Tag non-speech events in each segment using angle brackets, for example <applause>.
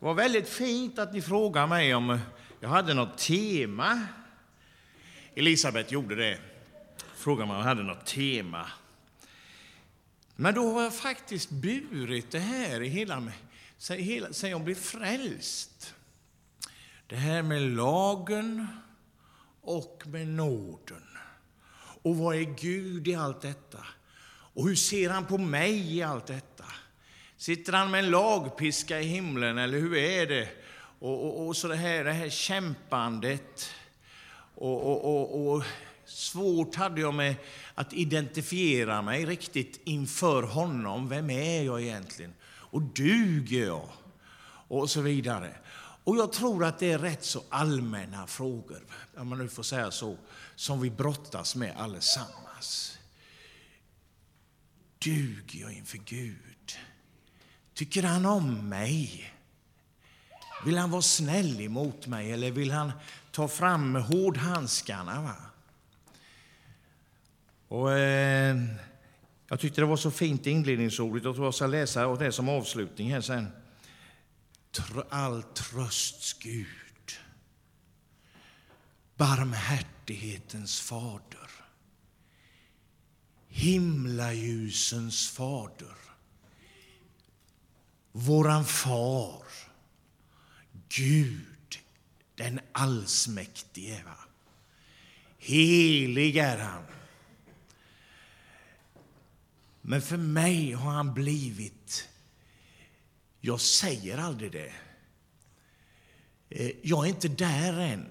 Det var väldigt fint att ni frågade mig om jag hade något tema. Elisabet gjorde det. Frågade mig om jag hade något tema. Men då har jag faktiskt burit det här i hela, mig, sen jag blev frälst. Det här med lagen och med nåden. Och vad är Gud i allt detta? Och hur ser han på mig i allt detta? Sitter han med en lagpiska i himlen, eller hur är det? Och, och, och så det här, det här kämpandet. Och, och, och, svårt hade jag med att identifiera mig riktigt inför honom. Vem är jag egentligen? Och duger jag? Och så vidare. Och jag tror att det är rätt så allmänna frågor, om man nu får säga så, som vi brottas med allesammans. Duger jag inför Gud? Tycker han om mig? Vill han vara snäll emot mig eller vill han ta fram hårdhandskarna? Va? Och, eh, jag tyckte det var så fint inledningsordet. Jag tror jag ska läsa det som avslutning här sen. All trösts Gud, barmhärtighetens fader, himlaljusens fader, våran far, Gud, den allsmäktige. Va? Helig är han. Men för mig har han blivit, jag säger aldrig det, eh, jag är inte där än.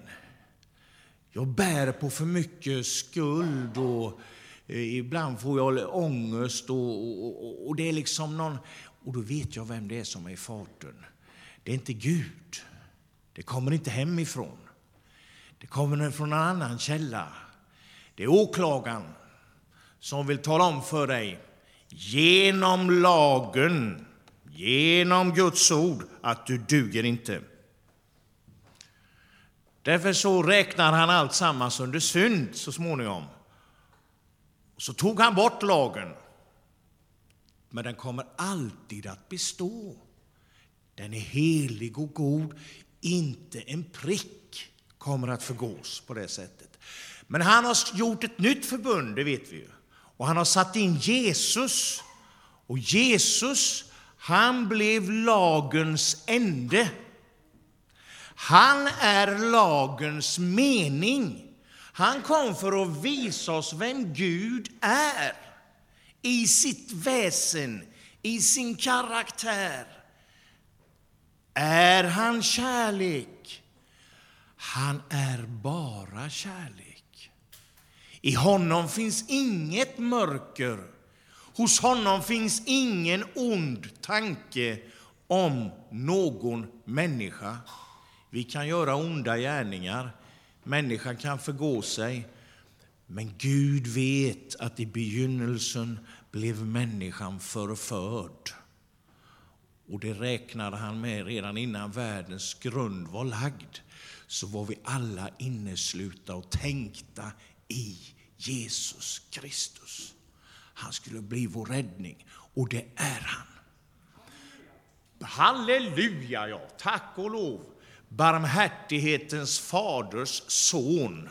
Jag bär på för mycket skuld och eh, ibland får jag ångest och, och, och, det är liksom någon, och då vet jag vem det är som är fadern. Det är inte Gud. Det kommer inte hemifrån. Det kommer från en annan källa. Det är åklagaren som vill tala om för dig genom lagen, genom Guds ord, att du duger inte. Därför så räknar han allt sammans under synd så småningom. Så tog han bort lagen men den kommer alltid att bestå. Den är helig och god, inte en prick kommer att förgås på det sättet. Men han har gjort ett nytt förbund, det vet vi ju. Och han har satt in Jesus. Och Jesus, han blev lagens ände. Han är lagens mening. Han kom för att visa oss vem Gud är i sitt väsen, i sin karaktär. Är han kärlek? Han är bara kärlek. I honom finns inget mörker. Hos honom finns ingen ond tanke om någon människa. Vi kan göra onda gärningar. Människan kan förgå sig. Men Gud vet att i begynnelsen blev människan förförd. Och det räknade han med redan innan världens grund var lagd. Så var vi alla inneslutna och tänkta i Jesus Kristus. Han skulle bli vår räddning, och det är han. Halleluja, ja. Tack och lov. Barmhärtighetens faders son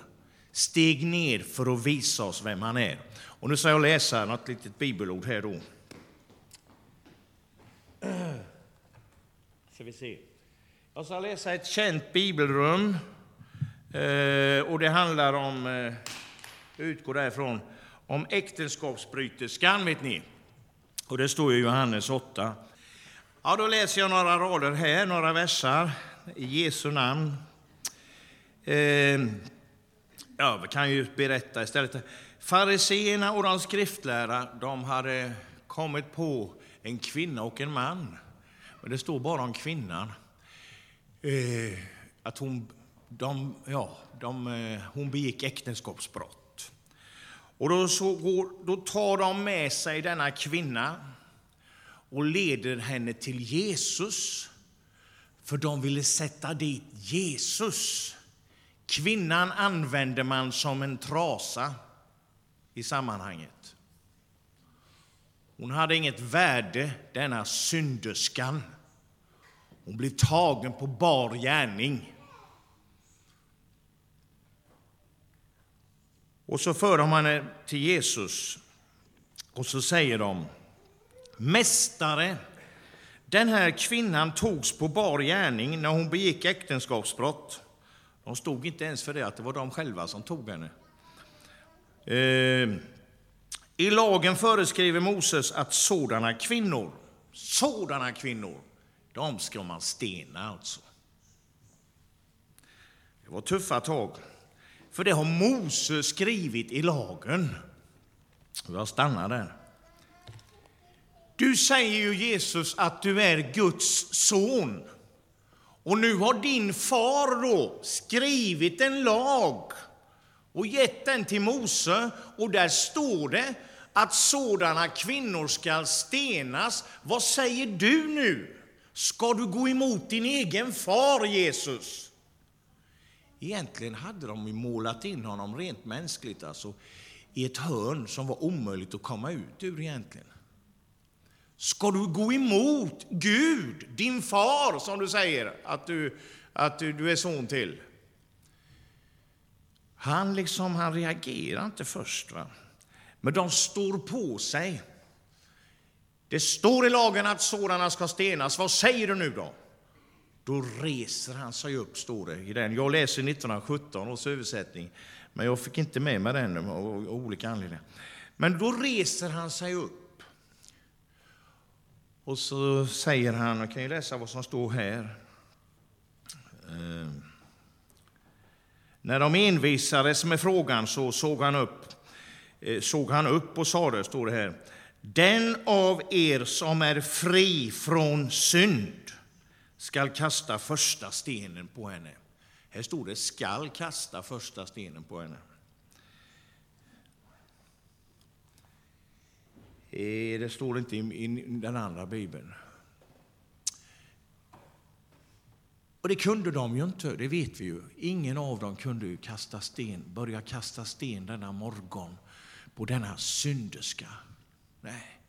steg ner för att visa oss vem han är. Och nu ska jag läsa något litet bibelord här då. Ska vi se. Jag ska läsa ett känt bibelrum. Eh, och det handlar om, eh, jag utgår därifrån, om äktenskapsbryterskan, vet ni. Och det står i Johannes 8. Ja, då läser jag några rader här, några versar, i Jesu namn. Eh, jag Ja, vi kan ju berätta istället. Fariseerna och de skriftlärda de hade kommit på en kvinna och en man. Men det står bara om kvinnan. Eh, att hon, de, ja, de, eh, hon begick äktenskapsbrott. Och då, så går, då tar de med sig denna kvinna och leder henne till Jesus. För de ville sätta dit Jesus. Kvinnan använder man som en trasa i sammanhanget. Hon hade inget värde, denna synderskan. Hon blev tagen på bar gärning. Och så för de henne till Jesus och så säger de Mästare, den här kvinnan togs på bar gärning när hon begick äktenskapsbrott. De stod inte ens för det, att det var de själva som tog henne. Eh, I lagen föreskriver Moses att sådana kvinnor, sådana kvinnor, de ska man stena alltså. Det var tuffa tag, för det har Moses skrivit i lagen. Jag stannar där. Du säger ju Jesus att du är Guds son. Och nu har din far då skrivit en lag och gett den till Mose och där står det att sådana kvinnor skall stenas. Vad säger du nu? Ska du gå emot din egen far Jesus? Egentligen hade de målat in honom rent mänskligt alltså, i ett hörn som var omöjligt att komma ut ur egentligen. Ska du gå emot Gud, din far, som du säger att du, att du, du är son till? Han, liksom, han reagerar inte först, va? men de står på sig. Det står i lagen att sådana ska stenas. Vad säger du nu då? Då reser han sig upp, står det i den. Jag läser 1917 års översättning, men jag fick inte med mig den av olika anledningar. Men då reser han sig upp. Och så säger han, jag kan ju läsa vad som står här. Eh, när de envisades med frågan så såg han upp, eh, såg han upp och sade, står det här, den av er som är fri från synd skall kasta första stenen på henne. Här står det skall kasta första stenen på henne. Eh, det står inte i den andra bibeln. Och det kunde de ju inte, det vet vi ju. Ingen av dem kunde ju kasta sten, börja kasta sten denna morgon på denna synderska. Nej.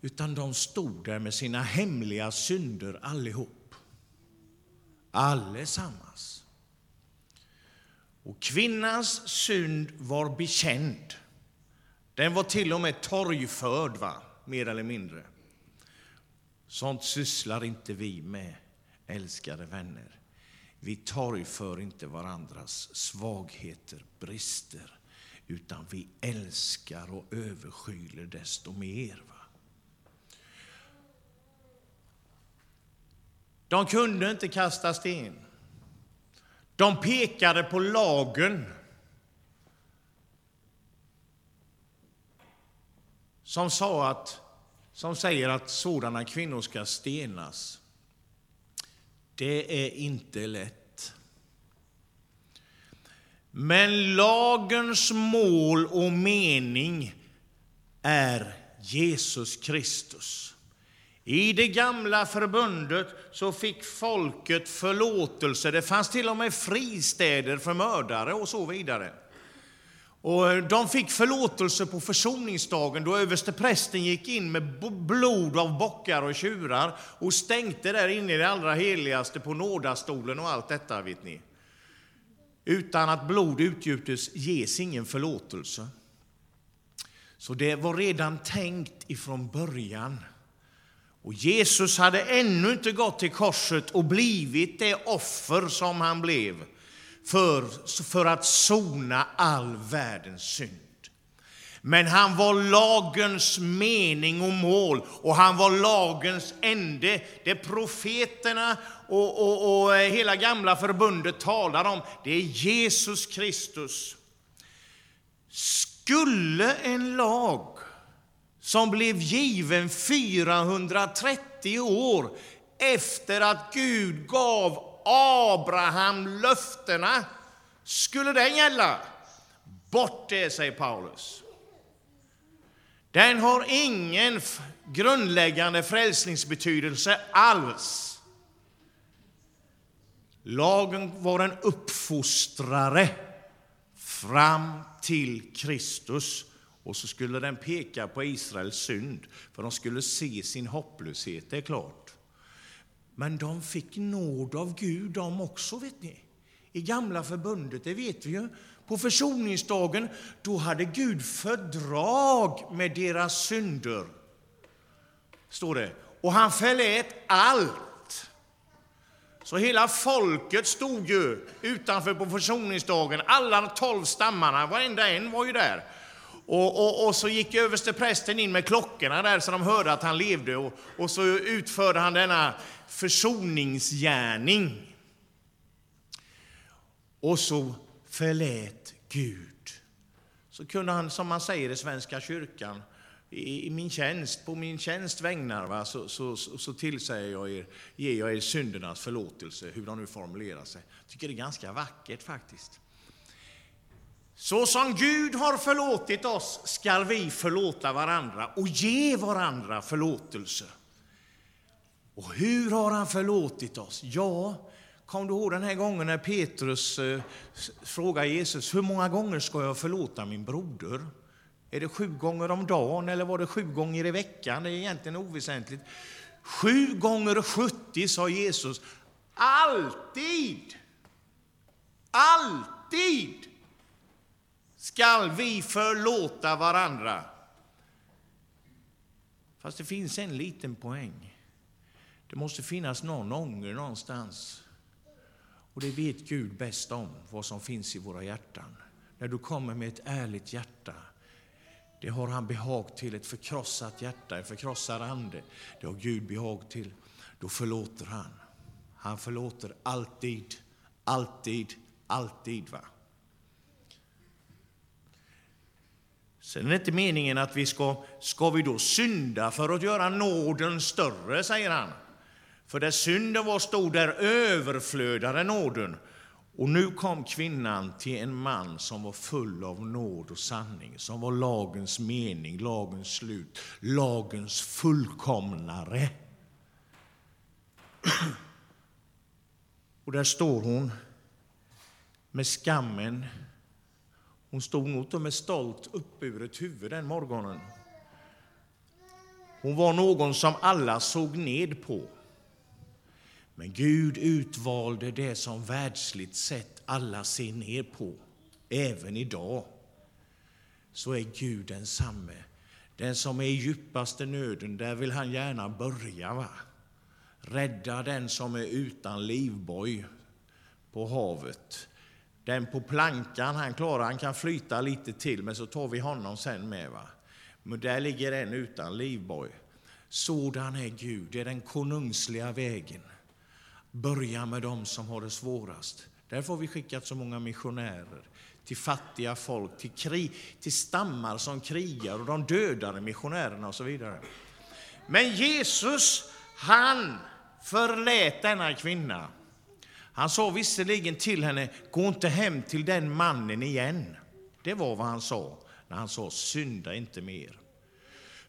Utan de stod där med sina hemliga synder allihop. Allesammans. Och kvinnans synd var bekänd. Den var till och med torgförd, va? mer eller mindre. Sånt sysslar inte vi med, älskade vänner. Vi torgför inte varandras svagheter, brister, utan vi älskar och överskyler desto mer. Va? De kunde inte kasta sten. De pekade på lagen som, sa att, som säger att sådana kvinnor ska stenas. Det är inte lätt. Men lagens mål och mening är Jesus Kristus. I det gamla förbundet så fick folket förlåtelse. Det fanns till och med fristäder för mördare och så vidare. Och eh, de fick förlåtelse på försoningsdagen då översteprästen gick in med blod av bockar och tjurar och stänkte där inne i det allra heligaste på nådastolen och allt detta. vet ni. Utan att blod utgjutes ges ingen förlåtelse. Så det var redan tänkt ifrån början. Och Jesus hade ännu inte gått till korset och blivit det offer som han blev för, för att sona all världens synd. Men han var lagens mening och mål och han var lagens ände. Det profeterna och, och, och hela gamla förbundet talar om, det är Jesus Kristus. Skulle en lag som blev given 430 år efter att Gud gav Abraham löftena, skulle den gälla? Bort det, säger Paulus. Den har ingen grundläggande frälsningsbetydelse alls. Lagen var en uppfostrare fram till Kristus. Och så skulle den peka på Israels synd, för de skulle se sin hopplöshet, det är klart. Men de fick nåd av Gud de också, vet ni. I gamla förbundet, det vet vi ju. På försoningsdagen, då hade Gud fördrag med deras synder. Står det. Och han förlät allt. Så hela folket stod ju utanför på försoningsdagen. Alla tolv stammarna, varenda en var ju där. Och, och, och, så gick överste prästen in med klockorna där så de hörde att han levde och, och så utförde han denna försoningsgärning. Och så förlät Gud. Så kunde han, som man säger i Svenska kyrkan, i, min tjänst, på min tjänst vägnar, va, så, så, så, så tillsäger jag er, ger jag er syndernas förlåtelse, hur de nu formulerar sig. Jag tycker det är ganska vackert faktiskt. Så som Gud har förlåtit oss skall vi förlåta varandra och ge varandra förlåtelse. Och hur har han förlåtit oss? Ja, kom du ihåg den här gången när Petrus eh, Jesus, hur många gånger ska jag förlåta min broder? Är det sju gånger om dagen eller var det sju gånger i veckan? Det är egentligen oväsentligt. Sju gånger 70 sa Jesus. Alltid! Alltid! Skall vi förlåta varandra. Fast det finns en liten poäng. Det måste finnas någon ånger någonstans. Och det vet Gud bäst om, vad som finns i våra hjärtan. När du kommer med ett ärligt hjärta, det har han behag till. Ett förkrossat hjärta, en förkrossad ande, det har Gud behag till. Då förlåter han. Han förlåter alltid, alltid, alltid. va? Sen är det inte meningen att vi ska, ska vi då synda för att göra nåden större, säger han. För där synden var stor, där överflödade nåden. Och nu kom kvinnan till en man som var full av nåd och sanning, som var lagens mening, lagens slut, lagens fullkomnare. Och där står hon med skammen hon stod mot dem med stolt uppburet huvud den morgonen. Hon var någon som alla såg ned på. Men Gud utvalde det som världsligt sett alla ser ner på, även idag. Så är Gud densamme. Den som är i djupaste nöden, där vill han gärna börja. Va? Rädda den som är utan livboj på havet. Den på plankan, han klarar, han kan flyta lite till, men så tar vi honom sen med. Va? Men där ligger en utan livboj. Sådan är Gud, det är den konungsliga vägen. Börja med dem som har det svårast. Därför har vi skickat så många missionärer till fattiga folk, till, krig, till stammar som krigar och de dödade missionärerna och så vidare. Men Jesus, han förlät denna kvinna. Han sa visserligen till henne, gå inte hem till den mannen igen. Det var vad han sa när han sa, synda inte mer.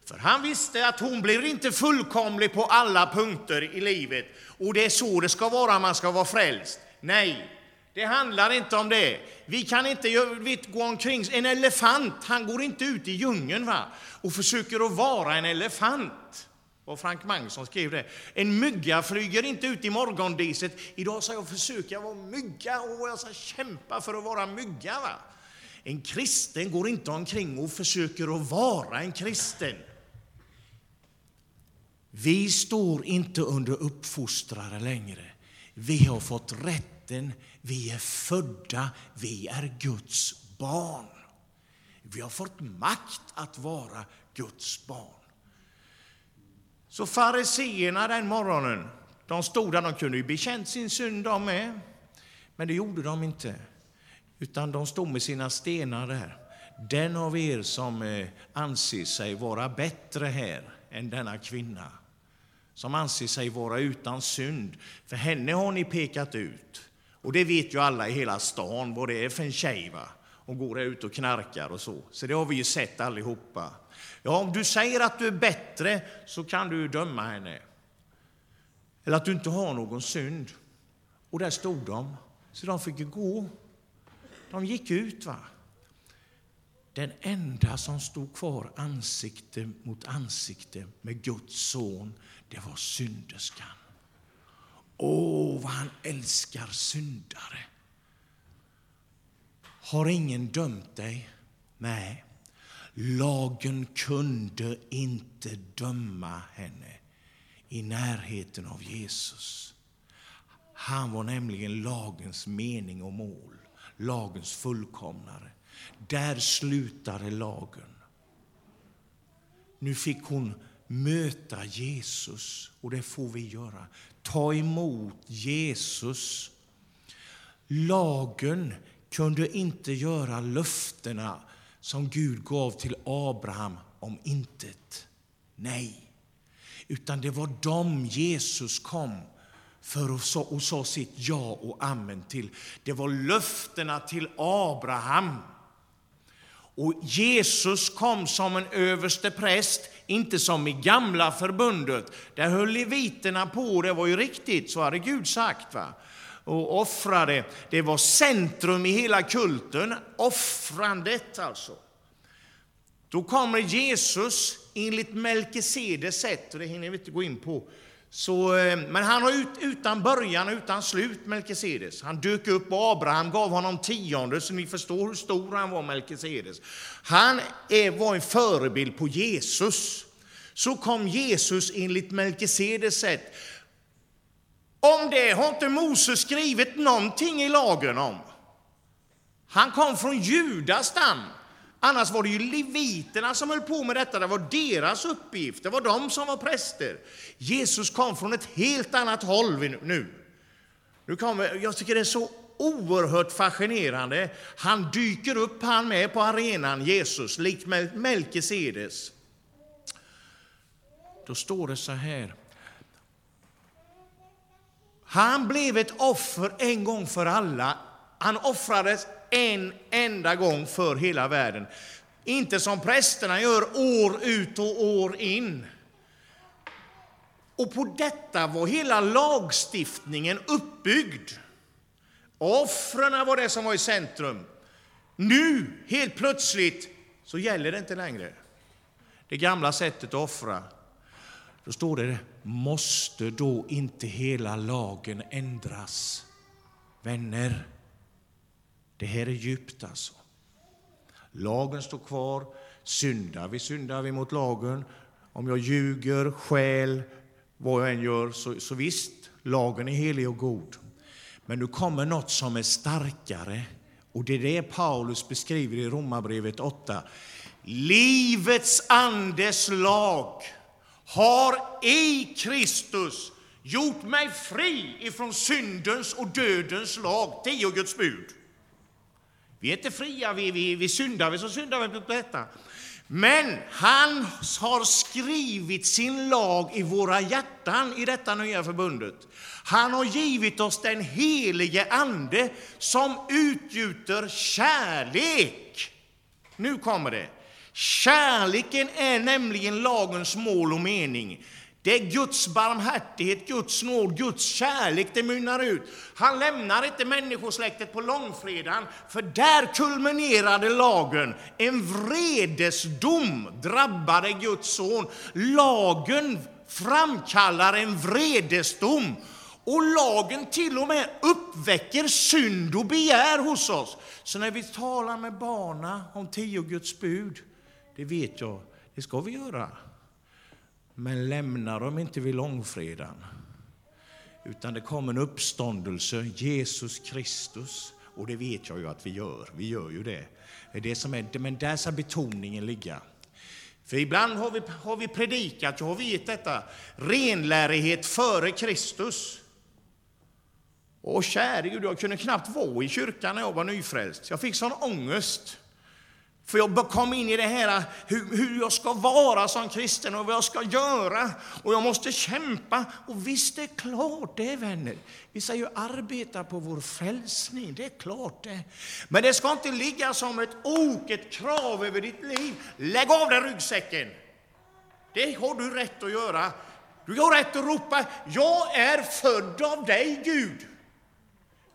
För han visste att hon blir inte fullkomlig på alla punkter i livet. Och det är så det ska vara, man ska vara frälst. Nej, det handlar inte om det. Vi kan inte gå omkring, en elefant, han går inte ut i djungeln va? och försöker att vara en elefant och Frank Magnusson skrev det. En mygga flyger inte ut i morgondiset. Idag ska jag försöka vara mygga och jag ska kämpa för att vara mygga. Va? En kristen går inte omkring och försöker att vara en kristen. Vi står inte under uppfostrare längre. Vi har fått rätten, vi är födda, vi är Guds barn. Vi har fått makt att vara Guds barn. Så fariseerna den morgonen, de stod där, de kunde ju bekänt sin synd de med. Men det gjorde de inte, utan de stod med sina stenar där. Den av er som eh, anser sig vara bättre här än denna kvinna, som anser sig vara utan synd, för henne har ni pekat ut. Och det vet ju alla i hela stan vad det är för en tjej. Va? Hon går ut och knarkar och så. Så det har vi ju sett allihopa. Ja, om du säger att du är bättre så kan du döma henne. Eller att du inte har någon synd. Och där stod de, så de fick gå. De gick ut. va. Den enda som stod kvar ansikte mot ansikte med Guds son, det var synderskan. Åh, vad han älskar syndare. Har ingen dömt dig? Nej. Lagen kunde inte döma henne i närheten av Jesus. Han var nämligen lagens mening och mål, lagens fullkomnare. Där slutade lagen. Nu fick hon möta Jesus, och det får vi göra. Ta emot Jesus. Lagen kunde inte göra löftena som Gud gav till Abraham om intet. Nej, utan det var dem Jesus kom för och sa, och sa sitt ja och amen till. Det var löftena till Abraham. Och Jesus kom som en överste präst, inte som i gamla förbundet. Där höll leviterna på, det var ju riktigt, så hade Gud sagt. va? Och offrade. Det var centrum i hela kulten, offrandet alltså. Då kommer Jesus enligt Melkisedes sätt, och det hinner vi inte gå in på. Så, eh, men han har ut, utan början och utan slut, Melkisedes. Han dök upp och Abraham gav honom tionde, så ni förstår hur stor han var, Melkisedes. Han är, var en förebild på Jesus. Så kom Jesus enligt Melkisedes sätt. Om det har inte Moses skrivit någonting i lagen om. Han kom från Judas stam. Annars var det ju leviterna som höll på med detta, det var deras uppgift, det var de som var präster. Jesus kom från ett helt annat håll nu. nu kommer, jag tycker det är så oerhört fascinerande. Han dyker upp han med på arenan, Jesus, likt Melkisedes. Då står det så här. Han blev ett offer en gång för alla. Han offrades en enda gång för hela världen. Inte som prästerna gör år ut och år in. Och på detta var hela lagstiftningen uppbyggd. Offren var det som var i centrum. Nu, helt plötsligt, så gäller det inte längre. Det gamla sättet att offra. Då står det, måste då inte hela lagen ändras? Vänner, det här är djupt alltså. Lagen står kvar. Syndar vi, syndar vi mot lagen. Om jag ljuger, skäl, vad jag än gör, så, så visst, lagen är helig och god. Men nu kommer något som är starkare. Och det är det Paulus beskriver i Romarbrevet 8. Livets andes lag har i Kristus gjort mig fri ifrån syndens och dödens lag. Tio Guds bud. Vi är inte fria, vi, vi, vi syndar vi så syndar vi på detta. Men han har skrivit sin lag i våra hjärtan i detta nya förbundet. Han har givit oss den helige Ande som utgjuter kärlek. Nu kommer det. Kärleken är nämligen lagens mål och mening. Det är Guds barmhärtighet, Guds nåd, Guds kärlek det mynnar ut. Han lämnar inte människosläktet på långfredagen, för där kulminerade lagen. En vredesdom drabbade Guds son. Lagen framkallar en vredesdom. Och lagen till och med uppväcker synd och begär hos oss. Så när vi talar med barna om tio Guds bud, det vet jag, det ska vi göra. Men lämna dem inte vid långfredagen. Utan det kommer en uppståndelse, Jesus Kristus. Och det vet jag ju att vi gör. Vi gör ju det. det, är det som är, men där ska betoningen ligga. För ibland har vi, har vi predikat, jag har vet detta, renlärighet före Kristus. Och käre Gud, jag kunde knappt vara i kyrkan när jag var nyfrälst. Jag fick sån ångest. För jag kom in i det här hur, hur jag ska vara som kristen och vad jag ska göra. Och jag måste kämpa. Och visst, det är klart det, vänner. Vi ska ju arbeta på vår frälsning, det är klart det. Men det ska inte ligga som ett ok, ett krav över ditt liv. Lägg av dig ryggsäcken. Det har du rätt att göra. Du har rätt att ropa, jag är född av dig, Gud.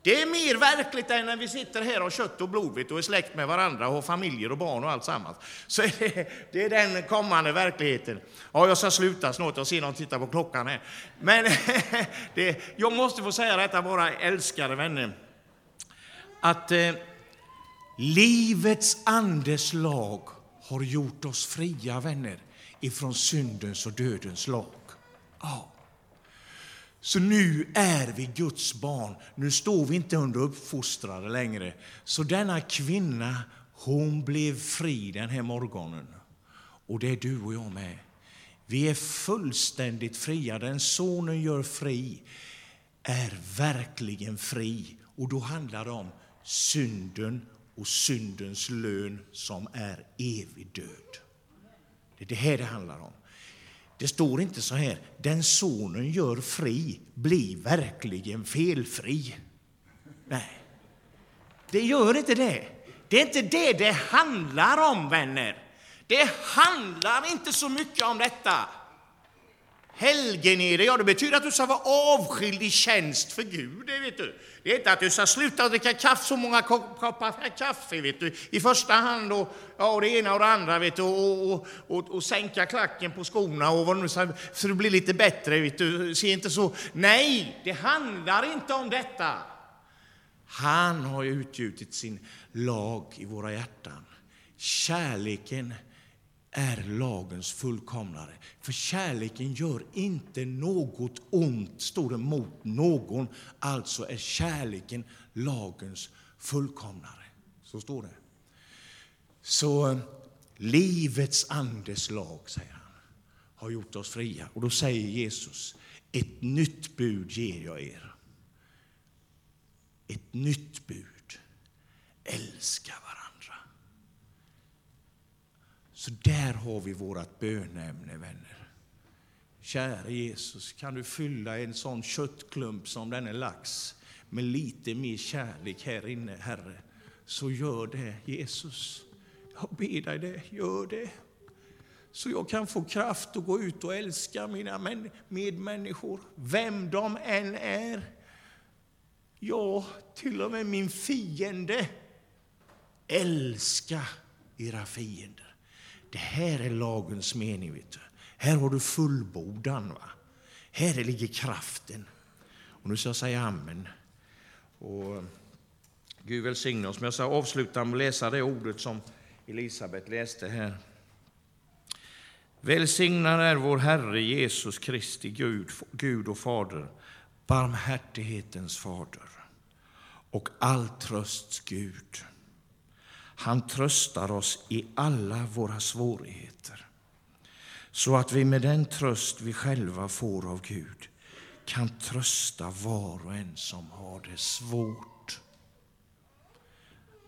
Det är mer verkligt än när vi sitter här och kött och blod och är släkt med varandra och har familjer och barn och allt sammans. Så det, det är den kommande verkligheten. Ja, jag ska sluta snart, jag ser någon titta på klockan här. Men <laughs> det, jag måste få säga detta, våra älskade vänner, att eh, livets andes lag har gjort oss fria, vänner, ifrån syndens och dödens lag. Oh. Så nu är vi Guds barn. Nu står vi inte under uppfostrade längre. Så denna kvinna, hon blev fri den här morgonen. Och det är du och jag med. Vi är fullständigt fria. Den sonen gör fri är verkligen fri. Och då handlar det om synden och syndens lön som är evig död. Det är det här det handlar om. Det står inte så här, den sonen gör fri blir verkligen felfri. Nej, det gör inte det. Det är inte det det handlar om, vänner. Det handlar inte så mycket om detta. Helgenede, ja det betyder att du ska vara avskild i tjänst för Gud. Det, vet du. det är inte att du ska sluta dricka kaffe, så många koppar kaffe vet du. i första hand. Och, ja, det ena och det andra vet du, och, och, och, och sänka klacken på skorna och vad nu, så, så det blir lite bättre. Vet du. Se inte så. Nej, det handlar inte om detta. Han har utgjutit sin lag i våra hjärtan. Kärleken är lagens fullkomnare. För kärleken gör inte något ont, står det, mot någon. Alltså är kärleken lagens fullkomnare. Så står det. Så eh, livets andes lag, säger han, har gjort oss fria. Och då säger Jesus, ett nytt bud ger jag er. Ett nytt bud. Älska varandra. Så där har vi vårt bönämne, vänner. Käre Jesus, kan du fylla en sån köttklump som denna lax med lite mer kärlek här inne, Herre, så gör det, Jesus. Jag ber dig det, gör det. Så jag kan få kraft att gå ut och älska mina medmänniskor, vem de än är. Ja, till och med min fiende. Älska era fiender. Det här är lagens mening. Vet du. Här har du fullbordan. Va? Här ligger kraften. Och nu ska jag säga amen. Och Gud välsigne oss. Men jag ska avsluta med att läsa det ordet som Elisabet läste här. Välsignad är vår Herre Jesus Kristi Gud, Gud och Fader, barmhärtighetens Fader och all trösts Gud han tröstar oss i alla våra svårigheter så att vi med den tröst vi själva får av Gud kan trösta var och en som har det svårt.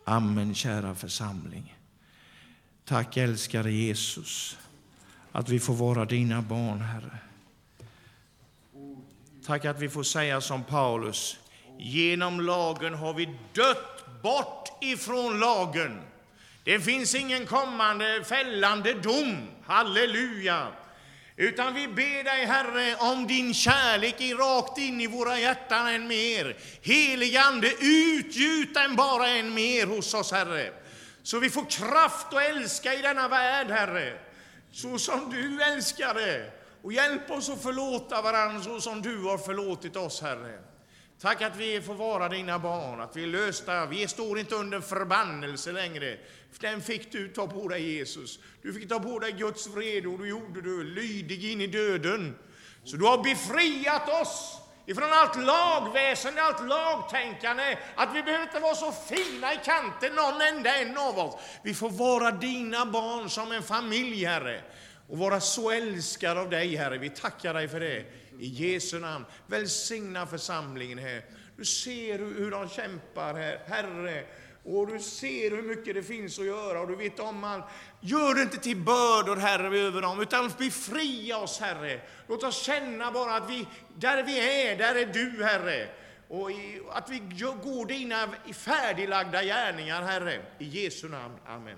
Amen, kära församling. Tack, älskade Jesus, att vi får vara dina barn, Herre. Tack att vi får säga som Paulus, genom lagen har vi dött bort ifrån lagen. Det finns ingen kommande fällande dom. Halleluja! Utan vi ber dig, Herre, om din kärlek i rakt in i våra hjärtan än mer. Helige Ande, utgjut den bara än mer hos oss, Herre. Så vi får kraft att älska i denna värld, Herre, så som du älskade. Och hjälp oss att förlåta varandra så som du har förlåtit oss, Herre. Tack att vi får vara dina barn, att vi är lösta. Vi står inte under förbannelse längre. Den fick du ta på dig, Jesus. Du fick ta på dig Guds vrede och du gjorde du lydig in i döden. Så du har befriat oss ifrån allt lagväsende, allt lagtänkande, att vi behöver inte vara så fina i kanten, någon enda en av oss. Vi får vara dina barn som en familj, Herre, och vara så älskade av dig, Herre. Vi tackar dig för det. I Jesu namn. Välsigna församlingen här. Du ser hur de kämpar här, Herre. Och du ser hur mycket det finns att göra och du vet om allt. Gör det inte till bördor, Herre, över dem, utan befria oss, Herre. Låt oss känna bara att vi, där vi är, där är du, Herre. Och att vi går dina färdiglagda gärningar, Herre. I Jesu namn. Amen.